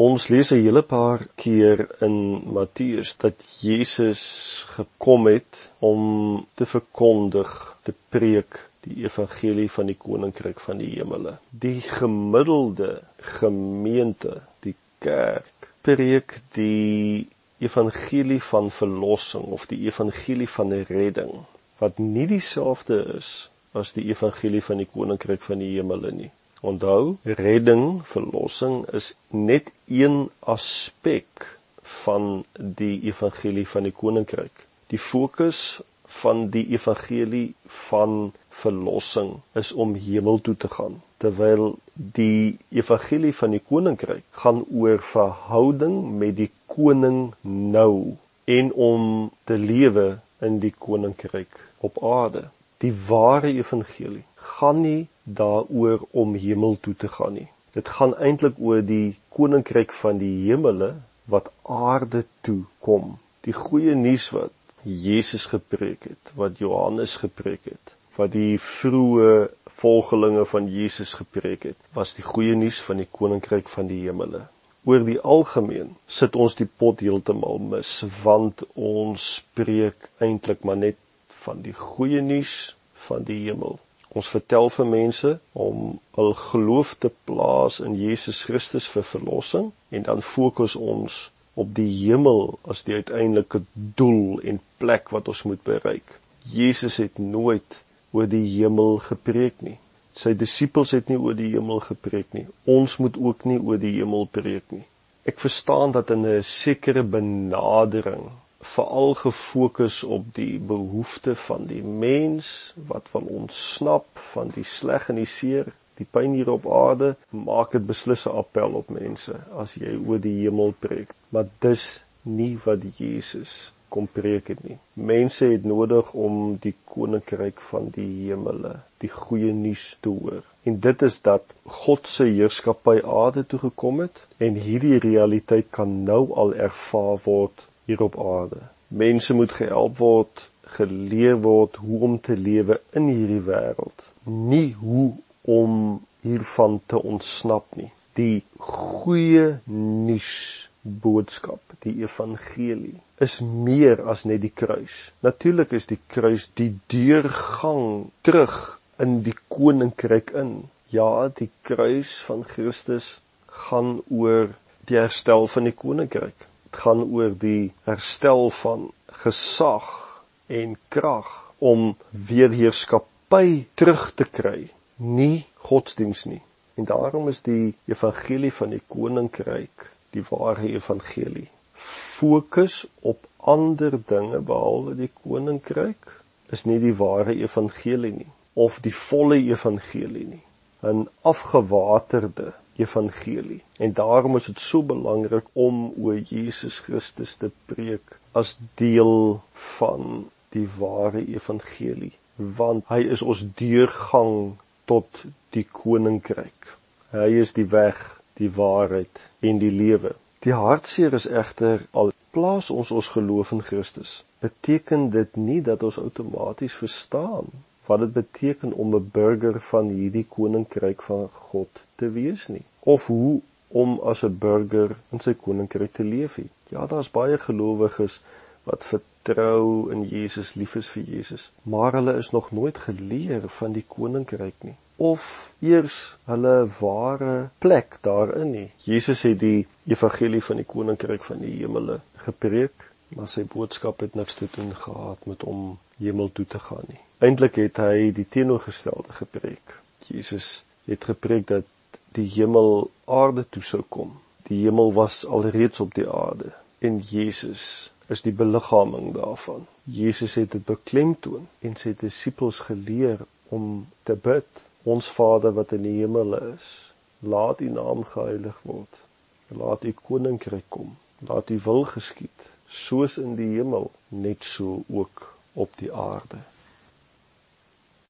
Ons lees 'n hele paar keer in Matteus dat Jesus gekom het om te verkondig, te preek die evangelie van die koninkryk van die hemele. Die gemiddelde gemeente, die kerk, preek die evangelie van verlossing of die evangelie van redding wat nie dieselfde is as die evangelie van die koninkryk van die hemele nie. Onthou, redding, verlossing is net een aspek van die evangelie van die koninkryk. Die fokus van die evangelie van verlossing is om hemel toe te gaan terwyl die evangelie van die koninkryk gaan oor verhouding met die koning nou en om te lewe in die koninkryk op aarde. Die ware evangelie gaan nie daaroor om hemel toe te gaan nie. Dit gaan eintlik oor die koninkryk van die hemele wat aarde toe kom. Die goeie nuus wat Jesus gepreek het, wat Johannes gepreek het, wat die vroeë volgelinge van Jesus gepreek het, was die goeie nuus van die koninkryk van die hemele. Oor die algemeen sit ons die pot heeltemal mis want ons spreek eintlik maar net van die goeie nuus van die hemel. Ons vertel vir mense om hul geloof te plaas in Jesus Christus vir verlossing en dan fokus ons op die hemel as die uiteindelike doel en plek wat ons moet bereik. Jesus het nooit oor die hemel gepreek nie. Sy disippels het nie oor die hemel gepreek nie. Ons moet ook nie oor die hemel preek nie. Ek verstaan dat in 'n sekere benadering veral gefokus op die behoefte van die mens wat wil ontsnap van die sleg en die seer, die pyn hier op aarde, maak dit beslis 'n appel op mense as jy oor die hemel preek. Maar dis nie wat Jesus kom preek het nie. Mense het nodig om die koninkryk van die hemele, die goeie nuus te hoor. En dit is dat God se heerskappy aarde toe gekom het en hierdie realiteit kan nou al ervaar word hier op aarde. Mense moet gehelp word, geleer word hoe om te lewe in hierdie wêreld, nie hoe om hiervan te ontsnap nie. Die goeie nuus boodskap, die evangelie is meer as net die kruis. Natuurlik is die kruis die deurgang terug in die koninkryk in. Ja, die kruis van Christus gaan oor die herstel van die koninkryk. Dit gaan oor die herstel van gesag en krag om weer heerskappy terug te kry, nie godsdiens nie. En daarom is die evangelie van die koninkryk die ware evangelie fokus op ander dinge behalwe die koninkryk is nie die ware evangelie nie of die volle evangelie nie 'n afgewaterde evangelie en daarom is dit so belangrik om oor Jesus Christus te preek as deel van die ware evangelie want hy is ons deurgang tot die koninkryk hy is die weg die waarheid en die lewe. Die hartseer is egter al plaas ons ons geloof in Christus, beteken dit nie dat ons outomaties verstaan wat dit beteken om 'n burger van hierdie koninkryk van God te wees nie of hoe om as 'n burger in sy koninkryk te leef nie. Ja, daar's baie gelowiges wat vertrou in Jesus, lief is vir Jesus, maar hulle is nog nooit geleer van die koninkryk nie of eers hulle ware plek daarin nie. Jesus het die evangelie van die koninkryk van die hemele gepreek, maar sy boodskap het niks te doen gehad met om hemel toe te gaan nie. Eintlik het hy die teenoorgestelde gepreek. Jesus het gepreek dat die hemel aarde toe sou kom. Die hemel was alreeds op die aarde en Jesus is die beliggaaming daarvan. Jesus het dit beklemtoon en sy disippels geleer om te bid Ons Vader wat in die hemel is, laat U naam geheilig word. Laat U koninkryk kom. Laat U wil geskied, soos in die hemel, net so ook op die aarde.